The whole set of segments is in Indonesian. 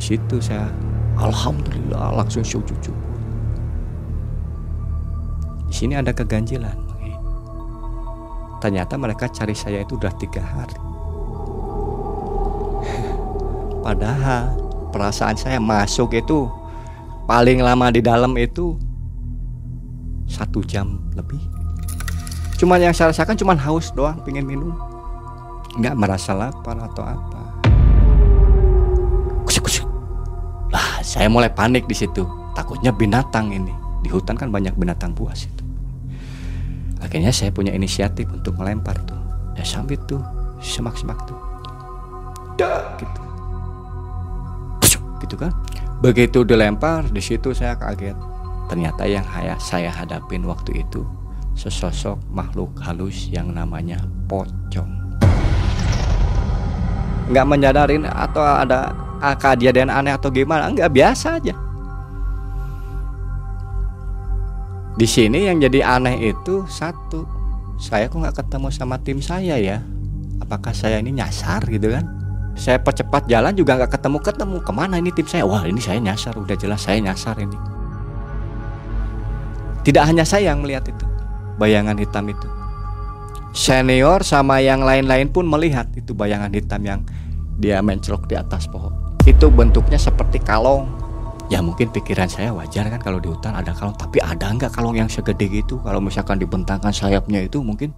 Di situ saya alhamdulillah langsung syukur cucu. Di sini ada keganjilan. Ternyata mereka cari saya itu udah tiga hari. Padahal perasaan saya masuk itu paling lama di dalam itu satu jam lebih. Cuman yang saya rasakan cuman haus doang, pengen minum. Nggak merasa lapar atau apa. Saya mulai panik di situ. Takutnya binatang ini. Di hutan kan banyak binatang buas itu. Akhirnya saya punya inisiatif untuk melempar tuh. Ya sambil tuh semak-semak tuh. Dak gitu. Pusuk, gitu kan. Begitu dilempar, di situ saya kaget. Ternyata yang saya hadapin waktu itu sesosok makhluk halus yang namanya pocong. Nggak menyadarin atau ada kejadian aneh atau gimana, nggak biasa aja. Di sini yang jadi aneh itu satu, saya kok nggak ketemu sama tim saya ya? Apakah saya ini nyasar gitu kan? Saya percepat jalan juga nggak ketemu ketemu ke mana ini tim saya? Wah ini saya nyasar, udah jelas saya nyasar ini. Tidak hanya saya yang melihat itu, bayangan hitam itu. Senior sama yang lain-lain pun melihat itu bayangan hitam yang dia mencelok di atas pohon. Itu bentuknya seperti kalong. Ya mungkin pikiran saya wajar kan kalau di hutan ada kalong, tapi ada nggak kalong yang segede gitu? Kalau misalkan dibentangkan sayapnya itu mungkin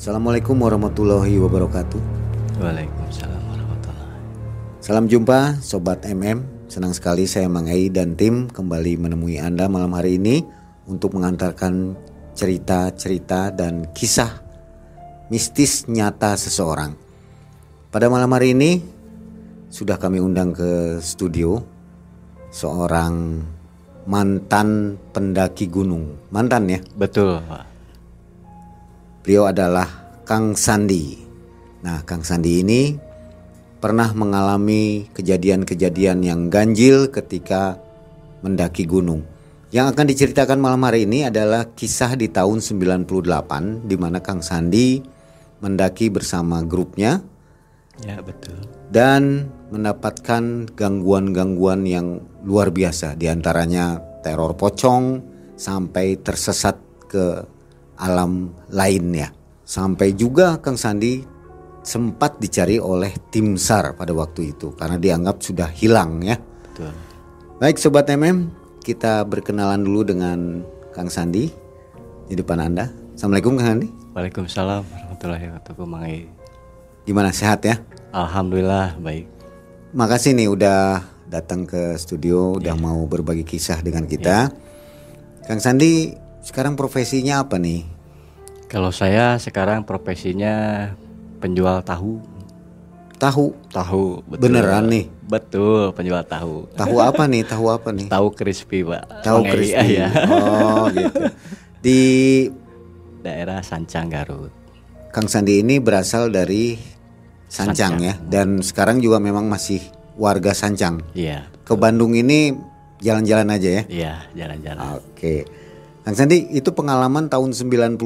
Assalamualaikum warahmatullahi wabarakatuh. Waalaikumsalam warahmatullahi. Salam jumpa Sobat MM. Senang sekali saya Mangai dan tim kembali menemui Anda malam hari ini untuk mengantarkan cerita-cerita dan kisah mistis nyata seseorang. Pada malam hari ini sudah kami undang ke studio seorang mantan pendaki gunung. Mantan ya? Betul, Pak. Beliau adalah Kang Sandi. Nah, Kang Sandi ini pernah mengalami kejadian-kejadian yang ganjil ketika mendaki gunung. Yang akan diceritakan malam hari ini adalah kisah di tahun 98 di mana Kang Sandi mendaki bersama grupnya. Ya, betul. Dan mendapatkan gangguan-gangguan yang luar biasa di antaranya teror pocong sampai tersesat ke alam lainnya. Sampai juga Kang Sandi sempat dicari oleh tim SAR pada waktu itu karena dianggap sudah hilang ya. Betul. Baik sobat MM, kita berkenalan dulu dengan Kang Sandi di depan Anda. Assalamualaikum Kang Sandi. Waalaikumsalam warahmatullahi wabarakatuh. Gimana sehat ya? Alhamdulillah baik. Makasih nih udah datang ke studio, udah mau berbagi kisah dengan kita. Kang Sandi sekarang profesinya apa nih? Kalau saya sekarang profesinya penjual tahu. Tahu. Tahu, betul. Beneran nih? Betul, penjual tahu. Tahu apa nih? Tahu apa nih? Tahu crispy, Pak. Tahu Mangai, crispy. ya. Oh, gitu. Di Daerah Sancang Garut. Kang Sandi ini berasal dari Sancang, Sancang. ya dan sekarang juga memang masih warga Sancang. Iya. Ke Bandung ini jalan-jalan aja ya. Iya, jalan-jalan. Oke. Kang Sandi itu pengalaman tahun 98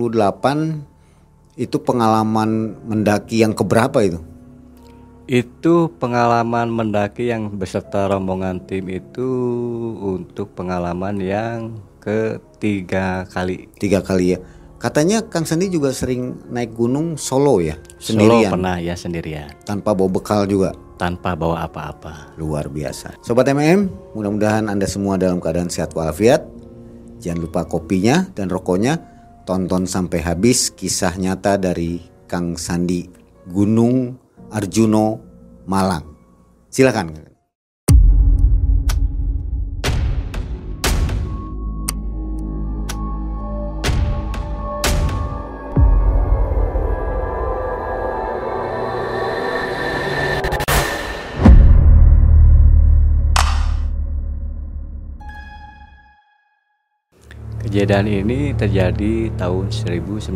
itu pengalaman mendaki yang keberapa itu? Itu pengalaman mendaki yang beserta rombongan tim itu untuk pengalaman yang ketiga kali. Tiga kali ya. Katanya Kang Sandi juga sering naik gunung solo ya, Solo sendirian, pernah ya sendirian, tanpa bawa bekal juga. tanpa bawa apa-apa. Luar biasa. Sobat MM, mudah-mudahan Anda semua dalam keadaan sehat walafiat. Jangan lupa kopinya dan rokoknya. Tonton sampai habis kisah nyata dari Kang Sandi Gunung Arjuno Malang. Silakan. Kejadian ini terjadi tahun 1998,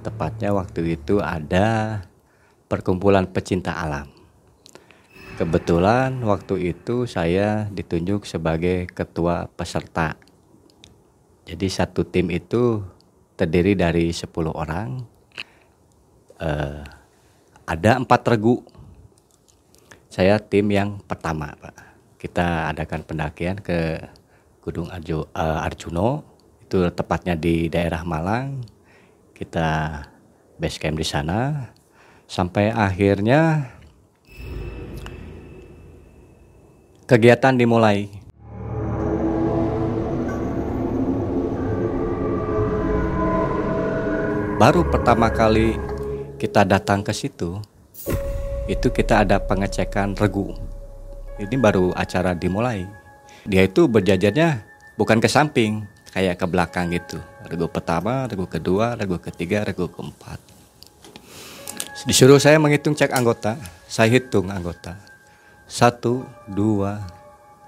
tepatnya waktu itu ada perkumpulan pecinta alam. Kebetulan waktu itu saya ditunjuk sebagai ketua peserta. Jadi satu tim itu terdiri dari 10 orang. Uh, ada empat regu. Saya tim yang pertama. Kita adakan pendakian ke Gunung Arjo, uh, Arjuno itu tepatnya di daerah Malang. Kita base camp di sana sampai akhirnya kegiatan dimulai. Baru pertama kali kita datang ke situ, itu kita ada pengecekan regu. Ini baru acara dimulai dia itu berjajarnya bukan ke samping kayak ke belakang gitu. Regu pertama regu kedua regu ketiga regu keempat. Disuruh saya menghitung cek anggota. Saya hitung anggota. Satu dua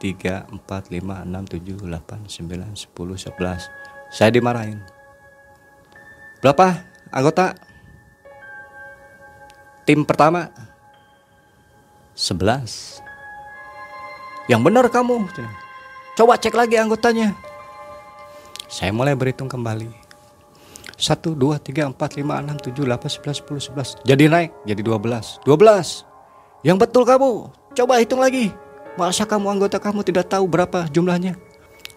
tiga empat lima enam tujuh delapan sembilan sepuluh sebelas. Saya dimarahin. Berapa anggota? Tim pertama? Sebelas yang benar kamu Coba cek lagi anggotanya. Saya mulai berhitung kembali. 1, 2, 3, 4, 5, 6, 7, 8, 11, 10, 11. Jadi naik, jadi 12. 12. Yang betul kamu. Coba hitung lagi. Masa kamu anggota kamu tidak tahu berapa jumlahnya?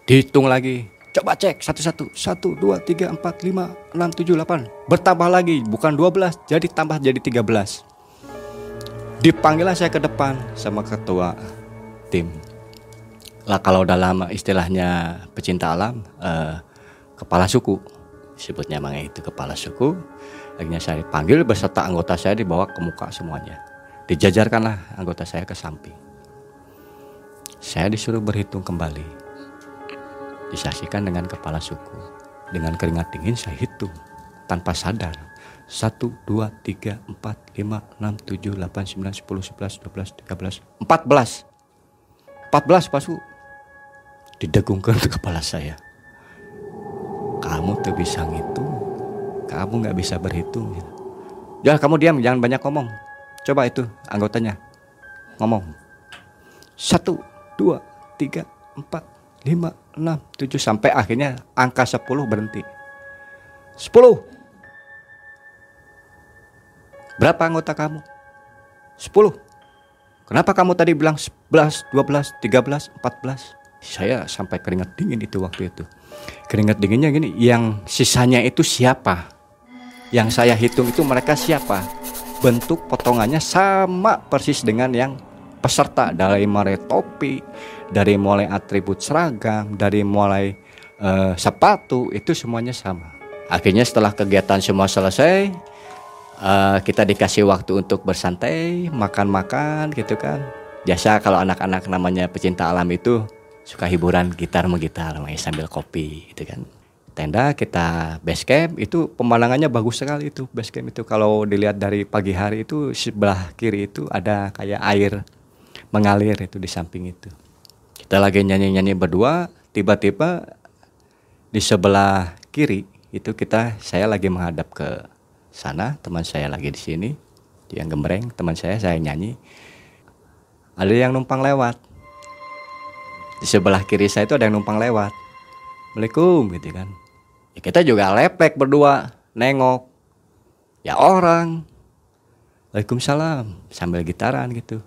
Dihitung lagi. Coba cek satu-satu. 1, 2, 3, 4, 5, 6, 7, 8. Bertambah lagi. Bukan 12. Jadi tambah jadi 13. Dipanggillah saya ke depan sama ketua tim. Lah kalau dalam istilahnya pecinta alam eh, kepala suku. Sebutnya mang itu kepala suku. Akhirnya saya panggil beserta anggota saya dibawa ke muka semuanya. Dijajarkanlah anggota saya ke samping. Saya disuruh berhitung kembali. Disaksikan dengan kepala suku. Dengan keringat dingin saya hitung. Tanpa sadar. 1, 2, 3, 4, 5, 6, 7, 8, 9, 10, 11, 12, 13, 14 14 Pak didegungkan ke kepala saya. Kamu tuh bisa ngitung, kamu nggak bisa berhitung. Ya kamu diam, jangan banyak ngomong. Coba itu anggotanya ngomong. Satu, dua, tiga, empat, lima, enam, tujuh sampai akhirnya angka sepuluh berhenti. Sepuluh. Berapa anggota kamu? Sepuluh. Kenapa kamu tadi bilang sebelas, dua belas, tiga belas, empat belas? saya sampai keringat dingin itu waktu itu. Keringat dinginnya gini yang sisanya itu siapa? Yang saya hitung itu mereka siapa? Bentuk potongannya sama persis dengan yang peserta. Dari mulai topi dari mulai atribut seragam dari mulai uh, sepatu itu semuanya sama. Akhirnya setelah kegiatan semua selesai uh, kita dikasih waktu untuk bersantai makan-makan gitu kan. Biasa kalau anak-anak namanya pecinta alam itu suka hiburan gitar menggitar sambil kopi gitu kan. Tenda kita base camp itu pemandangannya bagus sekali itu base camp itu. Kalau dilihat dari pagi hari itu sebelah kiri itu ada kayak air mengalir itu di samping itu. Kita lagi nyanyi-nyanyi berdua tiba-tiba di sebelah kiri itu kita saya lagi menghadap ke sana teman saya lagi di sini yang gembreng teman saya saya nyanyi. Ada yang numpang lewat. Di sebelah kiri saya itu ada yang numpang lewat. Assalamualaikum gitu kan. Ya kita juga lepek berdua nengok. Ya orang. Waalaikumsalam sambil gitaran gitu.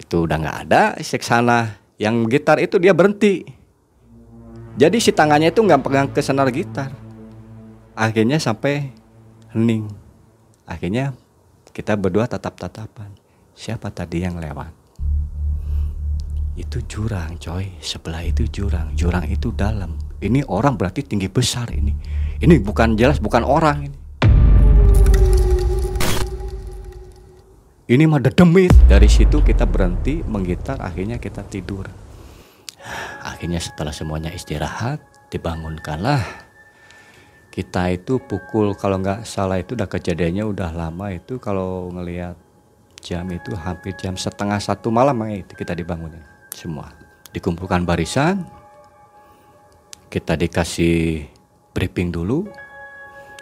Itu udah nggak ada sek sana. Yang gitar itu dia berhenti. Jadi si tangannya itu nggak pegang ke senar gitar. Akhirnya sampai hening. Akhirnya kita berdua tatap-tatapan. Siapa tadi yang lewat? Itu jurang coy. Sebelah itu jurang. Jurang itu dalam. Ini orang berarti tinggi besar ini. Ini bukan jelas bukan orang ini. Ini mah demit dari situ kita berhenti menggitar akhirnya kita tidur. Akhirnya setelah semuanya istirahat dibangunkanlah kita itu pukul kalau nggak salah itu udah kejadiannya udah lama itu kalau ngelihat jam itu hampir jam setengah satu malam itu kita dibangunin semua dikumpulkan barisan kita dikasih briefing dulu,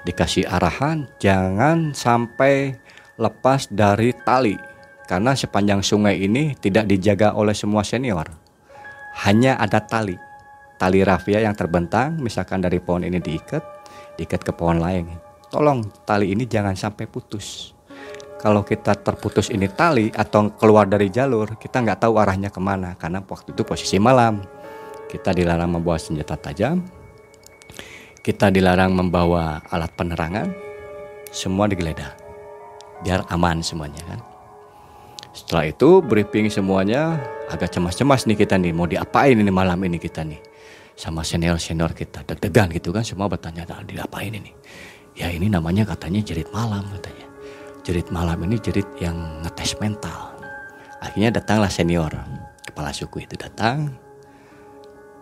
dikasih arahan, jangan sampai lepas dari tali. Karena sepanjang sungai ini tidak dijaga oleh semua senior. Hanya ada tali. Tali rafia yang terbentang, misalkan dari pohon ini diikat, diikat ke pohon lain. Tolong tali ini jangan sampai putus. Kalau kita terputus ini tali atau keluar dari jalur, kita nggak tahu arahnya ke mana. Karena waktu itu posisi malam. Kita dilarang membawa senjata tajam, kita dilarang membawa alat penerangan, semua digeledah. Biar aman semuanya kan. Setelah itu briefing semuanya agak cemas-cemas nih kita nih mau diapain ini malam ini kita nih sama senior-senior kita deg-degan gitu kan semua bertanya nah, diapain ini ya ini namanya katanya jerit malam katanya jerit malam ini jerit yang ngetes mental akhirnya datanglah senior kepala suku itu datang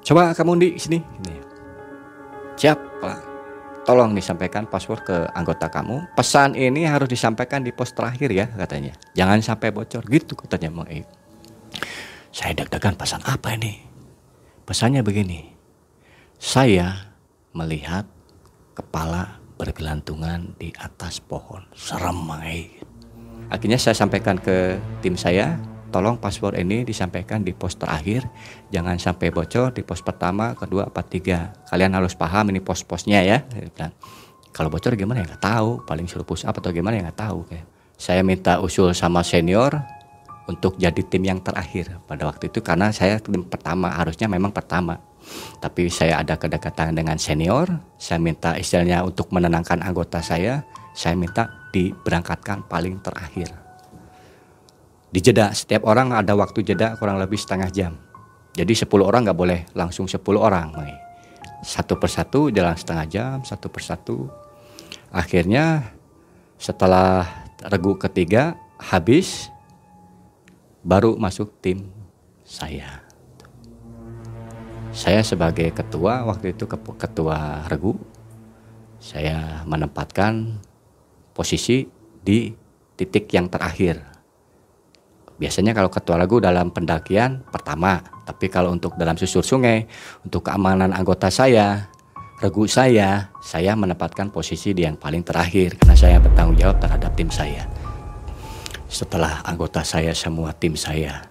coba kamu di sini ini Siapa? Tolong disampaikan password ke anggota kamu. Pesan ini harus disampaikan di pos terakhir ya katanya. Jangan sampai bocor gitu katanya Eib. Saya deg-degan pesan apa ini? Pesannya begini. Saya melihat kepala bergelantungan di atas pohon. Serem Mang Eib. Akhirnya saya sampaikan ke tim saya, tolong password ini disampaikan di pos terakhir. Jangan sampai bocor di pos pertama kedua apa tiga. Kalian harus paham ini pos-posnya ya. Kalau bocor gimana ya? Nggak tahu. Paling suruh push up atau gimana ya? Nggak tahu. Saya minta usul sama senior untuk jadi tim yang terakhir pada waktu itu karena saya tim pertama. Harusnya memang pertama tapi saya ada kedekatan dengan senior. Saya minta istilahnya untuk menenangkan anggota saya saya minta diberangkatkan paling terakhir. Di jeda setiap orang ada waktu jeda kurang lebih setengah jam. Jadi 10 orang nggak boleh langsung 10 orang satu persatu jalan setengah jam satu persatu. Akhirnya setelah regu ketiga habis baru masuk tim saya saya sebagai ketua waktu itu ketua regu saya menempatkan posisi di titik yang terakhir Biasanya kalau ketua lagu dalam pendakian pertama, tapi kalau untuk dalam susur sungai, untuk keamanan anggota saya, regu saya, saya menempatkan posisi di yang paling terakhir karena saya bertanggung jawab terhadap tim saya. Setelah anggota saya semua tim saya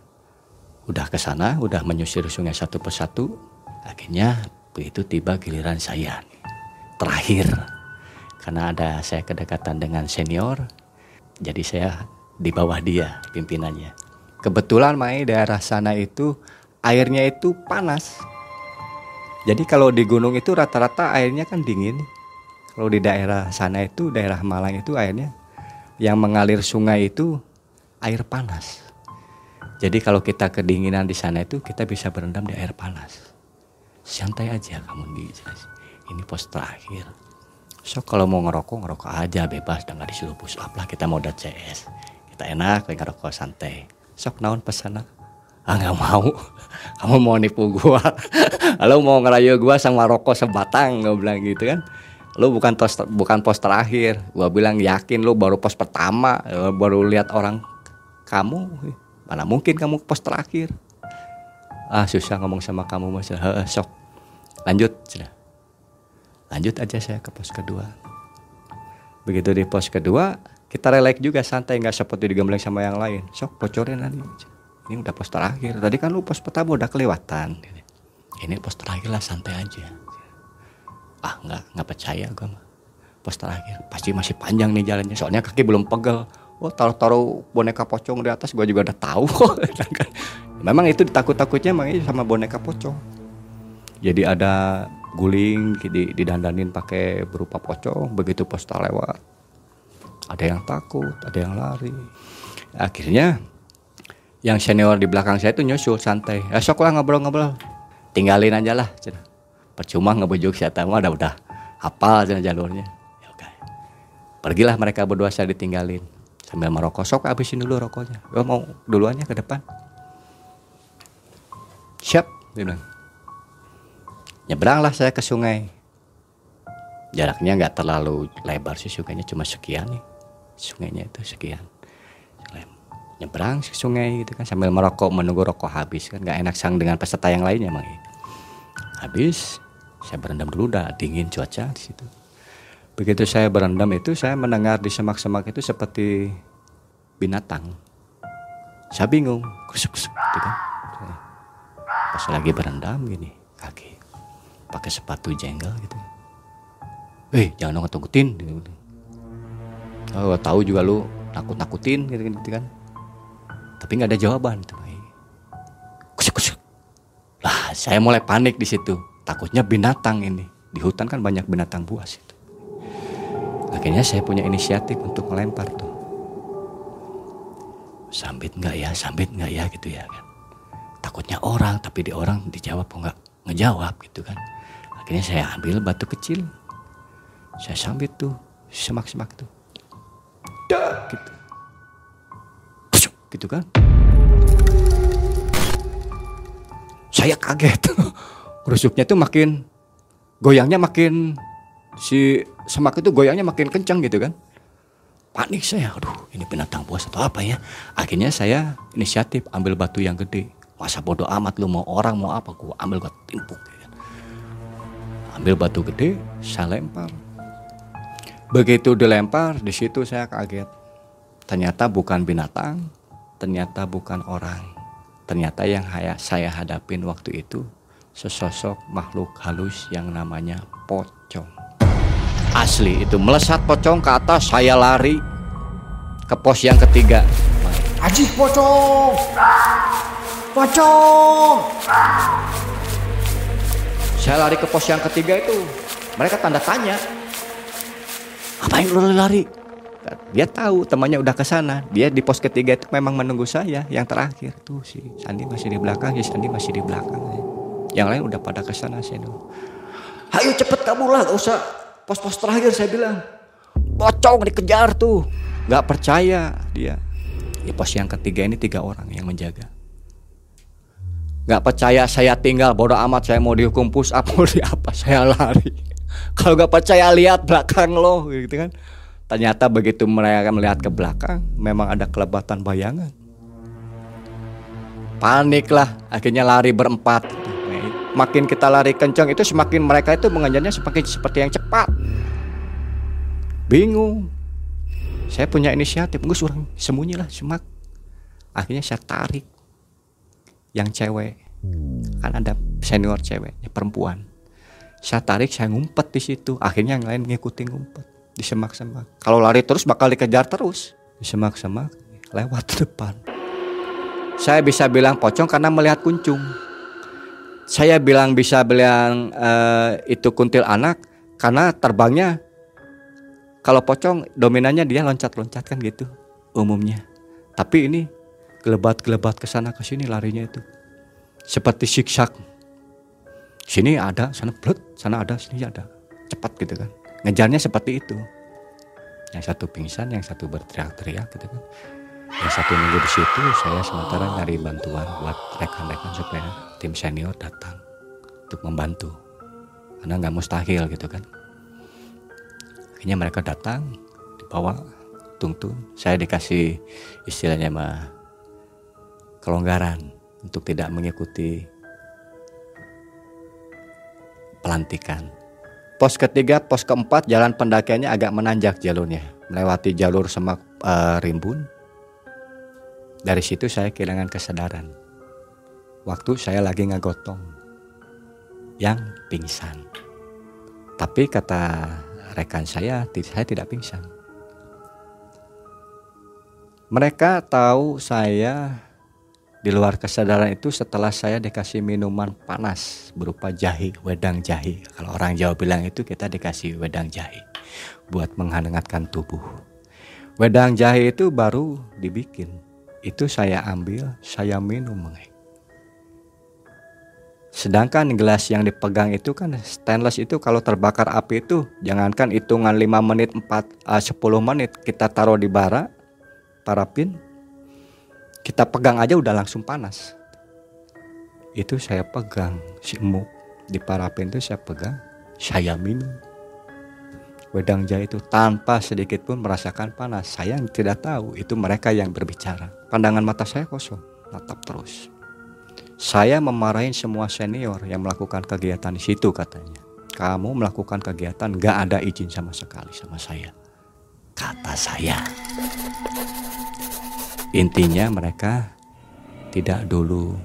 udah ke sana, udah menyusir sungai satu persatu, akhirnya begitu tiba giliran saya terakhir karena ada saya kedekatan dengan senior jadi saya di bawah dia pimpinannya. Kebetulan Mai daerah sana itu airnya itu panas. Jadi kalau di gunung itu rata-rata airnya kan dingin. Kalau di daerah sana itu daerah Malang itu airnya yang mengalir sungai itu air panas. Jadi kalau kita kedinginan di sana itu kita bisa berendam di air panas. Santai aja kamu di ini pos terakhir. So kalau mau ngerokok ngerokok aja bebas. Dan nggak disuruh push up lah kita modal CS kita enak ngerokok santai. Sok naon pesana ah nggak mau. Kamu mau nipu gua. Lo mau ngerayu gua sama rokok sebatang nggak bilang gitu kan. Lo bukan pos bukan pos terakhir. Gua bilang yakin lo baru pos pertama. Baru lihat orang kamu. Mana mungkin kamu pos terakhir ah susah ngomong sama kamu mas. Sok. Lanjut sudah. Lanjut aja saya ke pos kedua. Begitu di pos kedua kita relax juga santai nggak seperti digembleng sama yang lain. Sok bocorin nanti ini udah pos terakhir. Tadi kan lu pos pertama udah kelewatan. Ini pos terakhir lah santai aja. Ah nggak nggak percaya gue mah. Pos terakhir. Pasti masih panjang nih jalannya soalnya kaki belum pegel oh taruh-taruh boneka pocong di atas gue juga udah tahu memang itu ditakut-takutnya emang sama boneka pocong jadi ada guling didandanin pakai berupa pocong begitu pos lewat ada yang takut, ada yang lari. Akhirnya yang senior di belakang saya itu nyusul santai. Esok lah ngobrol-ngobrol. Tinggalin aja lah. Percuma ngebujuk saya tahu ada udah hafal jalurnya. Ya, okay. Pergilah mereka berdua saya ditinggalin sambil merokok. Sok habisin dulu rokoknya. Gue mau duluannya ke depan. Siap, dia bilang. Nyebranglah saya ke sungai. Jaraknya nggak terlalu lebar sih sungainya cuma sekian nih sungainya itu sekian nyebrang ke sungai gitu kan sambil merokok menunggu rokok habis kan nggak enak sang dengan peserta yang lainnya emang habis Saya berendam dulu udah dingin cuaca di situ. Begitu saya berendam itu saya mendengar di semak-semak itu seperti binatang. Saya bingung, kusuk-kusuk gitu kan. Pas lagi berendam gini, kaki pakai sepatu jengkel gitu. Eh, jangan dong takutin gitu. Oh, tahu juga lu takut-takutin gitu, gitu kan. Tapi nggak ada jawaban tuh. Kusuk-kusuk. Lah, saya mulai panik di situ. Takutnya binatang ini. Di hutan kan banyak binatang buas itu. Akhirnya saya punya inisiatif untuk melempar tuh. Sambit nggak ya, sambit nggak ya gitu ya kan. Takutnya orang, tapi di orang dijawab nggak ngejawab gitu kan. Akhirnya saya ambil batu kecil. Saya sambit tuh, semak-semak tuh. Dak gitu. Pusuk, gitu kan. Saya kaget. Rusuknya tuh makin goyangnya makin si semak itu goyangnya makin kencang gitu kan. Panik saya, aduh ini binatang buas atau apa ya. Akhirnya saya inisiatif ambil batu yang gede. Masa bodoh amat lu mau orang mau apa, gua ambil gua timpuk. Gitu. Ambil batu gede, saya lempar. Begitu dilempar, di situ saya kaget. Ternyata bukan binatang, ternyata bukan orang. Ternyata yang saya hadapin waktu itu sesosok makhluk halus yang namanya pocong. Asli itu melesat pocong ke atas, saya lari ke pos yang ketiga. Aji pocong. Pocong. Saya lari ke pos yang ketiga itu. Mereka tanda tanya. Apain lu lari? Dia tahu temannya udah ke sana. Dia di pos ketiga itu memang menunggu saya. Yang terakhir tuh si Sandi masih di belakang, si Sandi masih di belakang. Yang lain udah pada ke sana saya dulu. Ayo cepet kabur lah, gak usah pos-pos terakhir saya bilang. Pocong dikejar tuh. Gak percaya dia. Di pos yang ketiga ini tiga orang yang menjaga. Gak percaya saya tinggal bodoh amat saya mau dihukum push up mau di apa saya lari. Kalau gak percaya lihat belakang lo gitu kan. Ternyata begitu mereka melihat ke belakang memang ada kelebatan bayangan. Panik lah akhirnya lari berempat. Makin kita lari kencang itu semakin mereka itu mengejarnya semakin seperti yang cepat. Bingung. Saya punya inisiatif, gue suruh sembunyilah semak. Akhirnya saya tarik yang cewek. Kan ada senior ceweknya perempuan. Saya tarik saya ngumpet di situ. Akhirnya yang lain ngikutin ngumpet di semak-semak kalau lari terus bakal dikejar terus. Di semak-semak lewat depan. Saya bisa bilang pocong karena melihat kuncung saya bilang bisa bilang uh, itu kuntil anak karena terbangnya kalau pocong dominannya dia loncat-loncat kan gitu umumnya. Tapi ini gelebat-gelebat ke sana ke sini larinya itu. Seperti siksak. Sini ada sana blut sana ada sini ada. Cepat gitu kan. Ngejarnya seperti itu. Yang satu pingsan yang satu berteriak-teriak gitu kan yang satu nunggu di situ saya sementara nyari bantuan buat rekan-rekan supaya tim senior datang untuk membantu karena nggak mustahil gitu kan akhirnya mereka datang dibawa tungtung saya dikasih istilahnya mah kelonggaran untuk tidak mengikuti pelantikan. Pos ketiga, pos keempat, jalan pendakiannya agak menanjak jalurnya, melewati jalur semak uh, rimbun. Dari situ saya kehilangan kesadaran. Waktu saya lagi ngagotong yang pingsan. Tapi kata rekan saya, saya tidak pingsan. Mereka tahu saya di luar kesadaran itu setelah saya dikasih minuman panas berupa jahe, wedang jahe. Kalau orang Jawa bilang itu kita dikasih wedang jahe buat menghangatkan tubuh. Wedang jahe itu baru dibikin. Itu saya ambil, saya minum. Sedangkan gelas yang dipegang itu kan stainless itu kalau terbakar api itu jangankan hitungan 5 menit 4 uh, 10 menit kita taruh di bara parafin kita pegang aja udah langsung panas. Itu saya pegang si emuk di parafin itu saya pegang saya minum. Wedang jahe itu tanpa sedikit pun merasakan panas. Saya tidak tahu itu mereka yang berbicara pandangan mata saya kosong tatap terus. Saya memarahin semua senior yang melakukan kegiatan di situ katanya. Kamu melakukan kegiatan gak ada izin sama sekali sama saya. Kata saya. Intinya mereka tidak dulu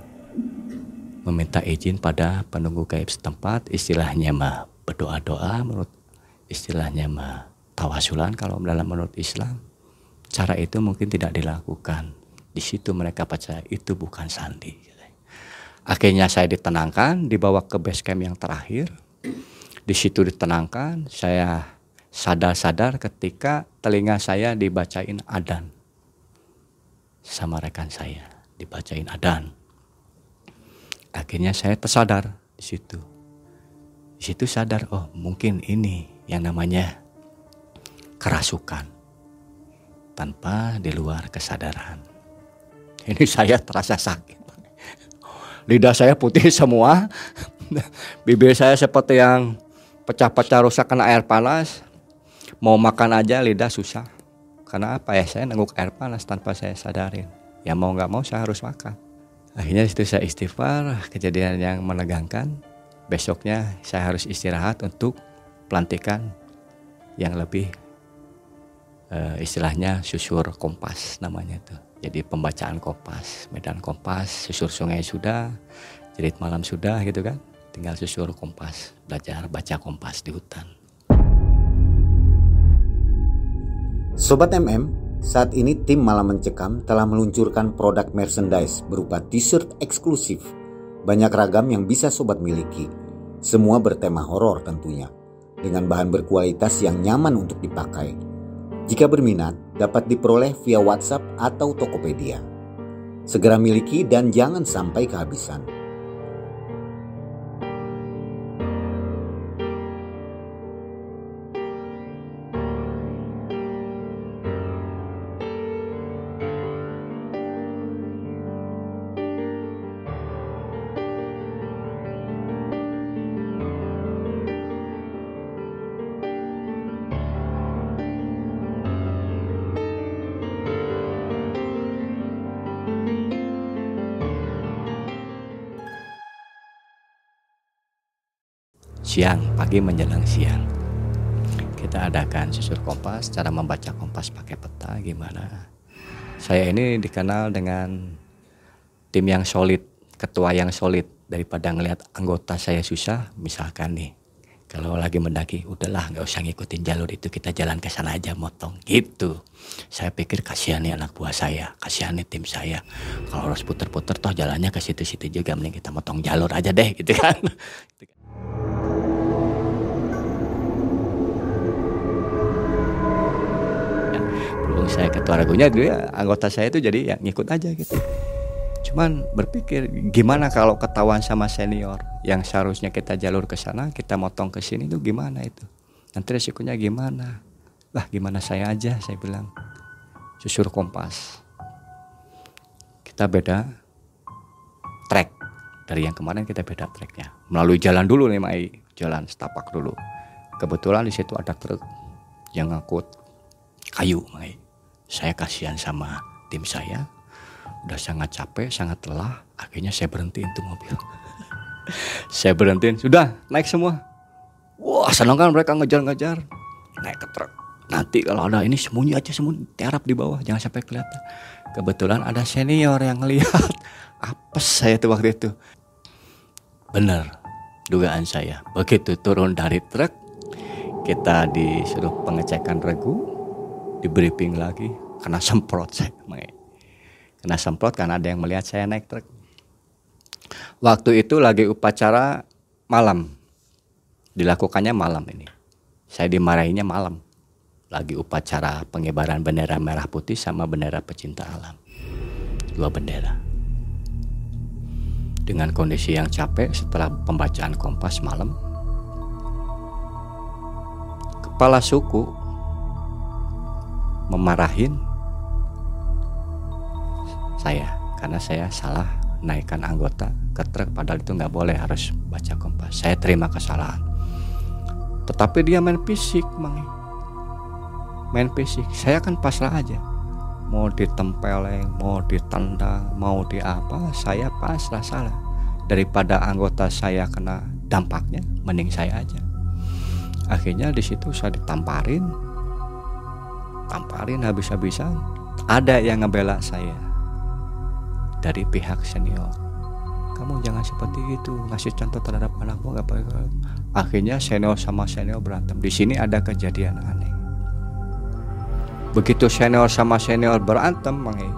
meminta izin pada penunggu gaib setempat. Istilahnya mah berdoa-doa menurut istilahnya mah tawasulan kalau dalam menurut Islam. Cara itu mungkin tidak dilakukan di situ mereka percaya itu bukan sandi akhirnya saya ditenangkan dibawa ke base camp yang terakhir. Di situ ditenangkan saya sadar-sadar ketika telinga saya dibacain adan. Sama rekan saya dibacain adan. Akhirnya saya tersadar di situ. Di situ sadar oh mungkin ini yang namanya kerasukan tanpa di luar kesadaran. Ini saya terasa sakit. Lidah saya putih semua. Bibir saya seperti yang pecah-pecah rusak kena air panas. Mau makan aja lidah susah. Karena apa ya saya nengguk air panas tanpa saya sadarin. Ya mau nggak mau saya harus makan. Akhirnya itu saya istighfar, kejadian yang menegangkan. Besoknya saya harus istirahat untuk pelantikan yang lebih uh, istilahnya susur kompas namanya itu. Jadi pembacaan kompas, medan kompas, susur sungai sudah, jerit malam sudah gitu kan. Tinggal susur kompas, belajar baca kompas di hutan. Sobat MM, saat ini tim Malam Mencekam telah meluncurkan produk merchandise berupa t-shirt eksklusif. Banyak ragam yang bisa sobat miliki. Semua bertema horor tentunya, dengan bahan berkualitas yang nyaman untuk dipakai jika berminat, dapat diperoleh via WhatsApp atau Tokopedia. Segera miliki dan jangan sampai kehabisan. Siang, pagi menjelang siang. Kita adakan susur kompas, cara membaca kompas pakai peta gimana. Saya ini dikenal dengan tim yang solid, ketua yang solid. Daripada ngelihat anggota saya susah, misalkan nih kalau lagi mendaki udahlah nggak usah ngikutin jalur itu kita jalan ke sana aja motong. Gitu. Saya pikir kasihan nih anak buah saya kasihan nih tim saya. Kalau harus puter-puter toh jalannya ke situ-situ juga mending kita motong jalur aja deh gitu kan saya ketua ragunya dia anggota saya itu jadi ya ngikut aja gitu. Cuman berpikir gimana kalau ketahuan sama senior yang seharusnya kita jalur ke sana kita motong ke sini itu gimana itu? Nanti resikonya gimana? Lah gimana saya aja saya bilang. Susur kompas. Kita beda track. Dari yang kemarin kita beda tracknya. Melalui jalan dulu nih Mai. Jalan setapak dulu. Kebetulan di situ ada truk yang ngangkut kayu Mai saya kasihan sama tim saya. Udah sangat capek sangat lelah. Akhirnya saya berhentiin tuh mobil. Saya berhentiin sudah naik semua. Wah senang kan mereka ngejar-ngejar. Naik ke truk. Nanti kalau ada ini sembunyi aja sembunyi tiarap di bawah. Jangan sampai kelihatan. Kebetulan ada senior yang ngelihat. Apa saya tuh waktu itu. Benar dugaan saya. Begitu turun dari truk kita disuruh pengecekan regu di briefing lagi kena semprot saya kena semprot karena ada yang melihat saya naik truk. Waktu itu lagi upacara malam. Dilakukannya malam ini. Saya dimarahinya malam. Lagi upacara pengibaran bendera merah putih sama bendera pecinta alam. Dua bendera. Dengan kondisi yang capek setelah pembacaan kompas malam kepala suku memarahin saya karena saya salah naikkan anggota ke truk padahal itu nggak boleh harus baca kompas. Saya terima kesalahan. Tetapi dia main fisik mangi main fisik. Saya kan pasrah aja. Mau ditempeleng mau ditendang mau di apa saya pasrah salah. Daripada anggota saya kena dampaknya mending saya aja. Akhirnya di situ saya ditamparin tamparin habis-habisan. Ada yang ngebela saya. Dari pihak senior. Kamu jangan seperti itu. Ngasih contoh terhadap anakmu nggak apa akhirnya senior sama senior berantem. Di sini ada kejadian aneh. Begitu senior sama senior berantem mengi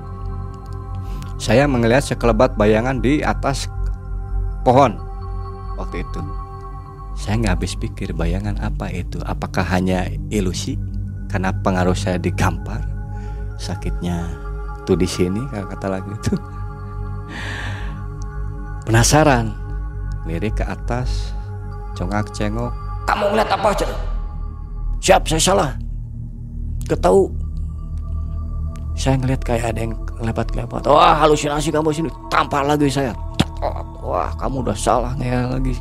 saya melihat sekelebat bayangan di atas pohon waktu itu. Saya nggak habis pikir bayangan apa itu. Apakah hanya ilusi karena pengaruh saya digampar sakitnya tuh di sini kata lagu itu. Penasaran lirik ke atas congak cengok. Kamu ngeliat apa aja? Siap saya salah. Ketahu. Saya ngeliat kayak ada yang lebat-lebat wah halusinasi kamu sini. Tampar lagi saya. Wah kamu udah salah ngeyel lagi.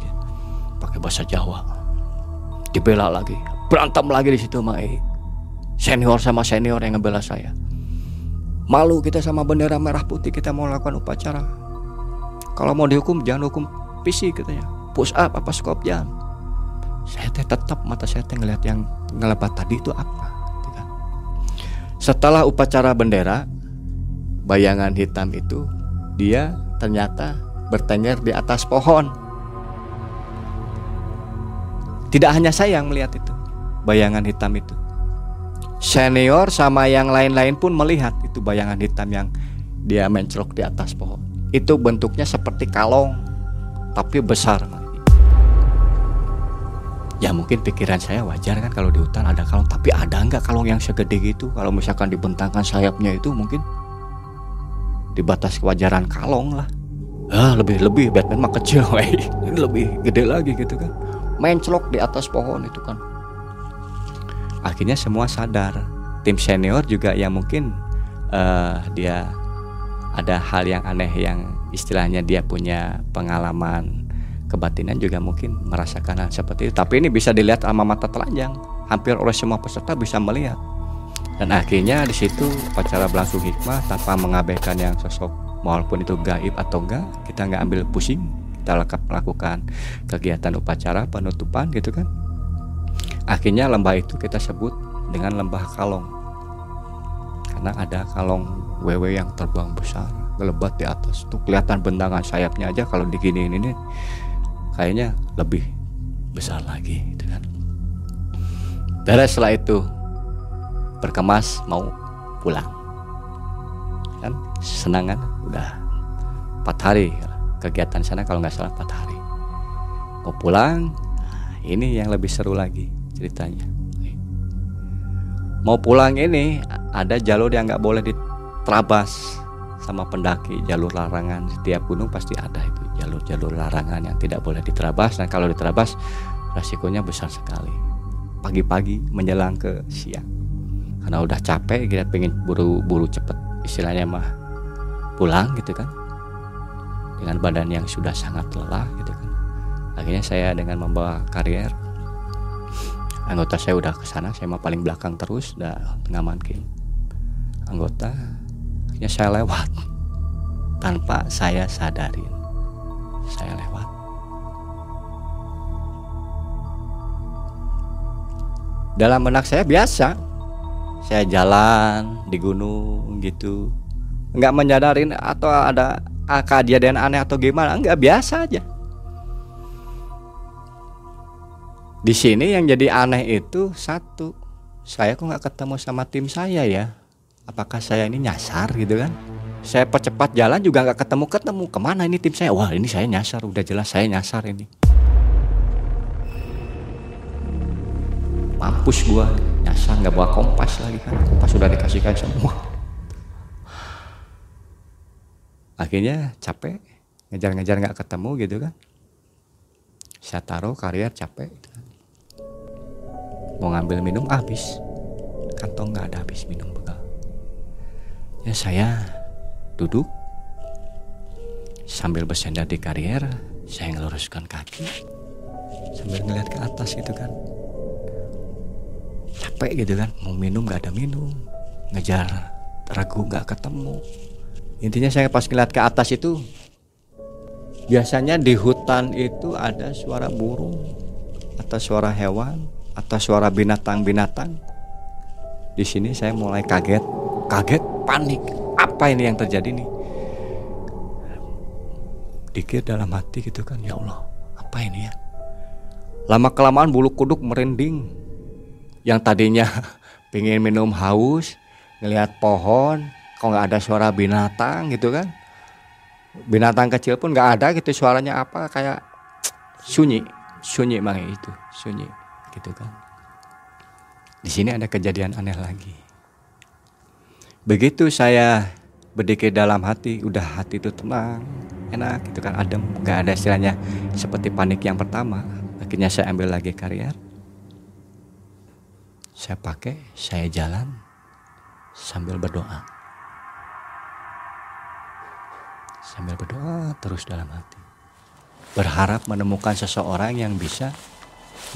Pakai bahasa Jawa. Dibela lagi. Berantem lagi di situ Mai senior sama senior yang ngebela saya. Malu kita sama bendera merah putih kita mau lakukan upacara. Kalau mau dihukum jangan hukum fisik katanya. Push up apa squat jangan. Saya teh tetap mata saya teh ngeliat yang ngelebat tadi itu apa gitu kan. setelah upacara bendera bayangan hitam itu dia ternyata bertengger di atas pohon. Tidak hanya saya yang melihat itu bayangan hitam itu senior sama yang lain-lain pun melihat itu bayangan hitam yang dia mencrok di atas pohon. Itu bentuknya seperti kalong, tapi besar. Ya mungkin pikiran saya wajar kan kalau di hutan ada kalong, tapi ada nggak kalong yang segede gitu? Kalau misalkan dibentangkan sayapnya itu mungkin di batas kewajaran kalong lah. Ah lebih lebih Batman mah kecil, lebih gede lagi gitu kan. Menclok di atas pohon itu kan akhirnya semua sadar. Tim senior juga yang mungkin uh, dia ada hal yang aneh yang istilahnya dia punya pengalaman kebatinan juga mungkin merasakan hal seperti itu. Tapi ini bisa dilihat sama mata telanjang. Hampir oleh semua peserta bisa melihat. Dan akhirnya di situ upacara berlangsung hikmah tanpa mengabaikan yang sosok walaupun itu gaib atau enggak kita nggak ambil pusing kita lakukan kegiatan upacara penutupan gitu kan Akhirnya lembah itu kita sebut dengan lembah kalong. Karena ada kalong wewe yang terbang besar, ngelebat di atas. Tuh kelihatan bentangan sayapnya aja kalau diginiin ini kayaknya lebih besar lagi gitu kan. Beres setelah itu berkemas mau pulang. Kan senang kan udah empat hari kegiatan sana kalau nggak salah empat hari mau pulang ini yang lebih seru lagi ceritanya. Mau pulang ini ada jalur yang nggak boleh diterabas sama pendaki. Jalur larangan setiap gunung pasti ada itu jalur-jalur larangan yang tidak boleh diterabas. Dan kalau diterabas resikonya besar sekali. Pagi-pagi menjelang ke siang. Karena udah capek kita pengen buru-buru cepet. Istilahnya mah pulang gitu kan. Dengan badan yang sudah sangat lelah gitu kan. Akhirnya saya dengan membawa karier anggota saya udah ke sana saya mah paling belakang terus udah ngamankin anggota. Akhirnya saya lewat. Tanpa saya sadarin saya lewat. Dalam benak saya biasa saya jalan di gunung gitu. Nggak menyadarin atau ada kejadian aneh atau gimana nggak biasa aja Di sini yang jadi aneh itu satu, saya kok nggak ketemu sama tim saya ya? Apakah saya ini nyasar gitu kan? Saya percepat jalan juga nggak ketemu ketemu ke mana ini tim saya? Wah ini saya nyasar, udah jelas saya nyasar ini. Mampus gua nyasar nggak bawa kompas lagi kan? Kompas sudah dikasihkan semua. Akhirnya capek, ngejar-ngejar nggak ketemu gitu kan? Saya taruh karier capek. Mau ngambil minum habis. Kantong nggak ada habis minum bekal ya saya duduk. Sambil bersandar di karier saya ngeluruskan kaki. Sambil ngeliat ke atas gitu kan. Capek gitu kan mau minum nggak ada minum. Ngejar ragu nggak ketemu. Intinya saya pas ngeliat ke atas itu biasanya di hutan itu ada suara burung atau suara hewan atau suara binatang-binatang. Di sini saya mulai kaget, kaget, panik. Apa ini yang terjadi nih? Dikir dalam hati gitu kan, ya Allah, apa ini ya? Lama kelamaan bulu kuduk merinding. Yang tadinya pengen minum haus, ngelihat pohon, kok nggak ada suara binatang gitu kan? Binatang kecil pun nggak ada gitu suaranya apa kayak sunyi, sunyi mang itu, sunyi gitu kan. Di sini ada kejadian aneh lagi. Begitu saya berdikir dalam hati, udah hati itu tenang, enak gitu kan, adem, nggak ada istilahnya seperti panik yang pertama. Akhirnya saya ambil lagi karier, saya pakai, saya jalan sambil berdoa. Sambil berdoa terus dalam hati. Berharap menemukan seseorang yang bisa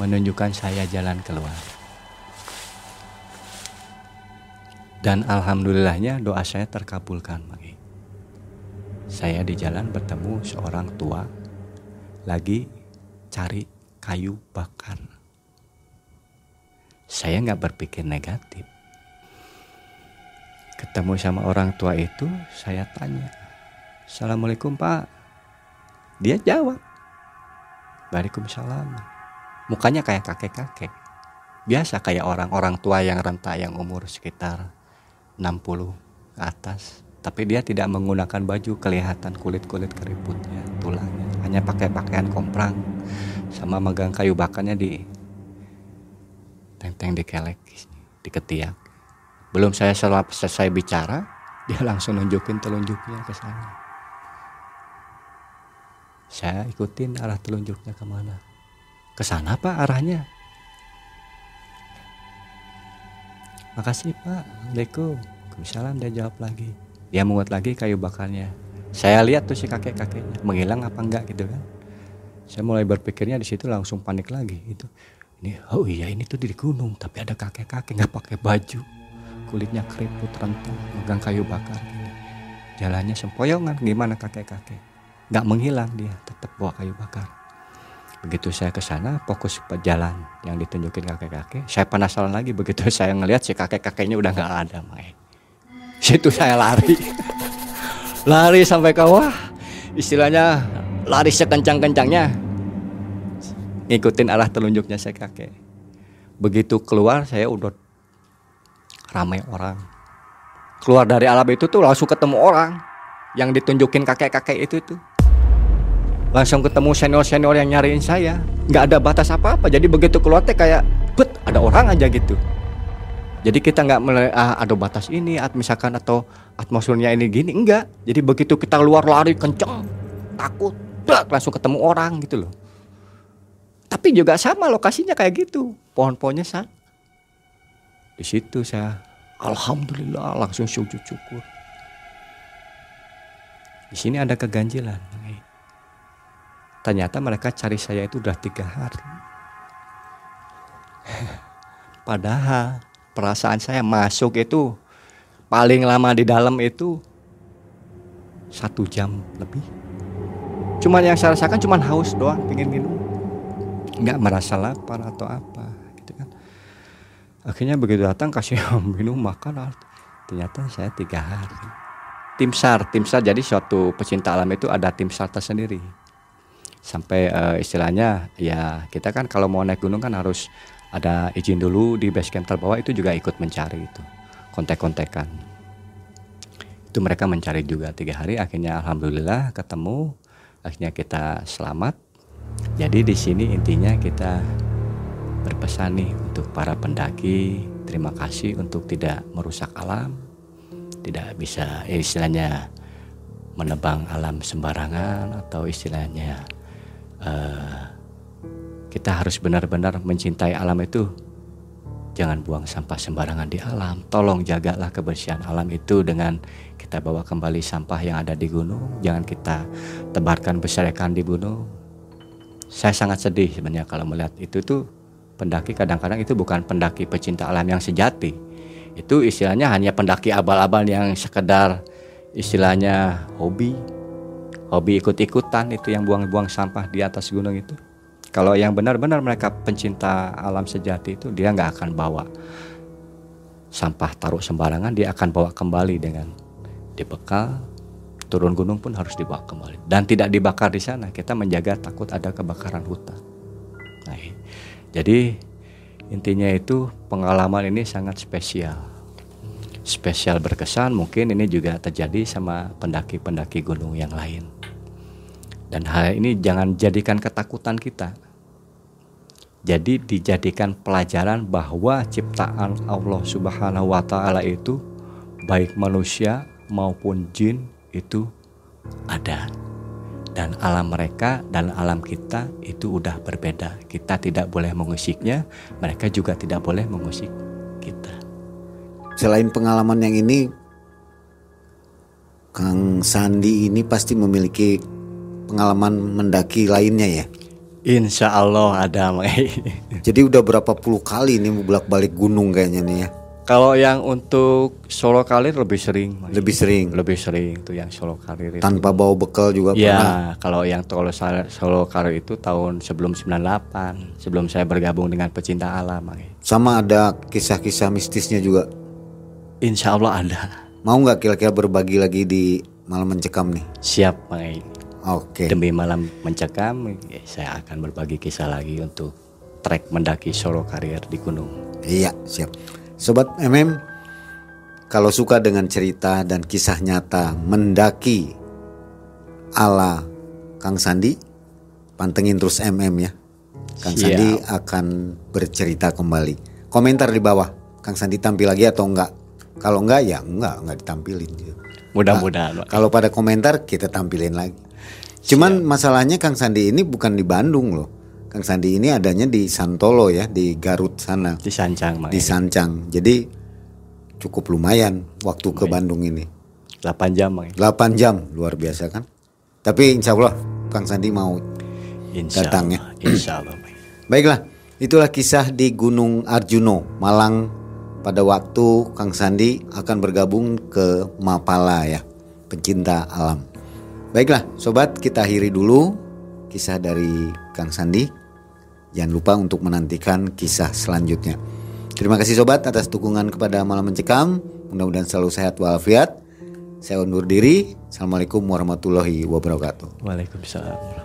menunjukkan saya jalan keluar. Dan alhamdulillahnya doa saya terkabulkan. Saya di jalan bertemu seorang tua lagi cari kayu bakar. Saya nggak berpikir negatif. Ketemu sama orang tua itu, saya tanya, Assalamualaikum pak. Dia jawab, Waalaikumsalam. Mukanya kayak kakek-kakek. Biasa kayak orang-orang tua yang renta yang umur sekitar 60 ke atas. Tapi dia tidak menggunakan baju, kelihatan kulit-kulit keriputnya, tulangnya. Hanya pakai pakaian komprang sama megang kayu bakarnya di tenteng di kelek, di ketiak. Belum saya selesai bicara, dia langsung nunjukin telunjuknya ke saya. Saya ikutin arah telunjuknya ke mana. Ke sana pak arahnya. Makasih pak, Assalamualaikum. Waalaikumsalam dia jawab lagi. Dia menguat lagi kayu bakarnya. Saya lihat tuh si kakek-kakeknya menghilang apa enggak gitu kan. Saya mulai berpikirnya di situ langsung panik lagi itu. Ini oh iya ini tuh di gunung tapi ada kakek-kakek nggak pakai baju. Kulitnya keriput rentung, megang kayu bakar gini. Jalannya sempoyongan gimana kakek-kakek. Nggak menghilang dia, tetap bawa kayu bakar. Begitu saya ke sana, fokus ke jalan yang ditunjukin kakek-kakek. Saya penasaran lagi begitu saya ngelihat si kakek-kakeknya udah nggak ada, Mae. Situ saya lari. lari sampai ke wah. Istilahnya lari sekencang-kencangnya. Ngikutin arah telunjuknya saya kakek. Begitu keluar saya udah ramai orang. Keluar dari alam itu tuh langsung ketemu orang yang ditunjukin kakek-kakek itu tuh langsung ketemu senior-senior yang nyariin saya. Nggak ada batas apa-apa. Jadi begitu keluar teh kayak bet ada orang aja gitu. Jadi kita nggak ah, ada batas ini at misalkan atau atmosfernya ini gini. Enggak jadi begitu kita keluar lari kenceng takut bak, langsung ketemu orang gitu loh. Tapi juga sama lokasinya kayak gitu. Pohon-pohonnya sah di situ saya alhamdulillah langsung sujud syukur di sini ada keganjilan Ternyata mereka cari saya itu udah tiga hari. Padahal perasaan saya masuk itu paling lama di dalam itu satu jam lebih. Cuman yang saya rasakan cuman haus doang, pengen minum. Nggak merasa lapar atau apa gitu kan. Akhirnya begitu datang kasih minum makan, ternyata saya tiga hari. Tim SAR, tim SAR jadi suatu pecinta alam itu ada tim SAR tersendiri sampai uh, istilahnya ya kita kan kalau mau naik gunung kan harus ada izin dulu di base camp terbawah itu juga ikut mencari itu kontek-kontekan. Itu mereka mencari juga tiga hari akhirnya alhamdulillah ketemu akhirnya kita selamat. Jadi di sini intinya kita berpesan nih untuk para pendaki terima kasih untuk tidak merusak alam tidak bisa istilahnya menebang alam sembarangan atau istilahnya uh, kita harus benar-benar mencintai alam itu. Jangan buang sampah sembarangan di alam. Tolong jagalah kebersihan alam itu dengan kita bawa kembali sampah yang ada di gunung. Jangan kita tebarkan berserakan di gunung. Saya sangat sedih sebenarnya kalau melihat itu tuh pendaki kadang-kadang itu bukan pendaki pecinta alam yang sejati. Itu istilahnya hanya pendaki abal-abal yang sekedar istilahnya hobi hobi ikut-ikutan itu yang buang-buang sampah di atas gunung itu Kalau yang benar-benar mereka pencinta alam sejati itu dia nggak akan bawa sampah taruh sembarangan, dia akan bawa kembali dengan dibekal. Turun gunung pun harus dibawa kembali dan tidak dibakar di sana. Kita menjaga takut ada kebakaran hutan. Nah, jadi intinya itu pengalaman ini sangat spesial. Spesial berkesan mungkin ini juga terjadi sama pendaki-pendaki gunung yang lain. Dan hal ini jangan jadikan ketakutan kita. Jadi dijadikan pelajaran bahwa ciptaan Allah Subhanahu wa taala itu baik manusia maupun jin itu ada. Dan alam mereka dan alam kita itu udah berbeda. Kita tidak boleh mengusiknya, mereka juga tidak boleh mengusik. Selain pengalaman yang ini, Kang Sandi ini pasti memiliki pengalaman mendaki lainnya ya. Insya Allah ada Jadi udah berapa puluh kali nih bolak balik gunung kayaknya nih ya. Kalau yang untuk solo kalir lebih sering. Lebih sering. Lebih sering itu yang solo kalir itu. Tanpa bawa bekal juga ya, pernah. kalau yang solo solo kalir itu tahun sebelum 98, sebelum saya bergabung dengan pecinta alam. Sama ada kisah-kisah mistisnya juga. Insya Allah ada. Mau nggak kira-kira berbagi lagi di malam mencekam nih? Siap, Mang. Oke. Demi malam mencekam, ya, saya akan berbagi kisah lagi untuk trek mendaki solo karier di gunung. Iya, siap. Sobat MM, kalau suka dengan cerita dan kisah nyata mendaki ala Kang Sandi, pantengin terus MM ya. Kang Siap. Sandi akan bercerita kembali. Komentar di bawah, Kang Sandi tampil lagi atau enggak? Kalau enggak ya enggak, enggak ditampilin. Mudah-mudahan. Nah, kalau pada komentar kita tampilin lagi. Cuman masalahnya Kang Sandi ini bukan di Bandung loh. Kang Sandi ini adanya di Santolo ya, di Garut sana. Di Sancang. Di Sancang. Jadi cukup lumayan waktu ke Bandung ini. 8 jam, Mang. 8 jam, luar biasa kan? Tapi insya Allah Kang Sandi mau Insya datang ya. Insya Allah. Baiklah, itulah kisah di Gunung Arjuno, Malang pada waktu Kang Sandi akan bergabung ke Mapala ya, pencinta alam. Baiklah, sobat, kita akhiri dulu kisah dari Kang Sandi. Jangan lupa untuk menantikan kisah selanjutnya. Terima kasih sobat atas dukungan kepada Malam Mencekam. Mudah-mudahan selalu sehat walafiat. Saya undur diri. Assalamualaikum warahmatullahi wabarakatuh. Waalaikumsalam.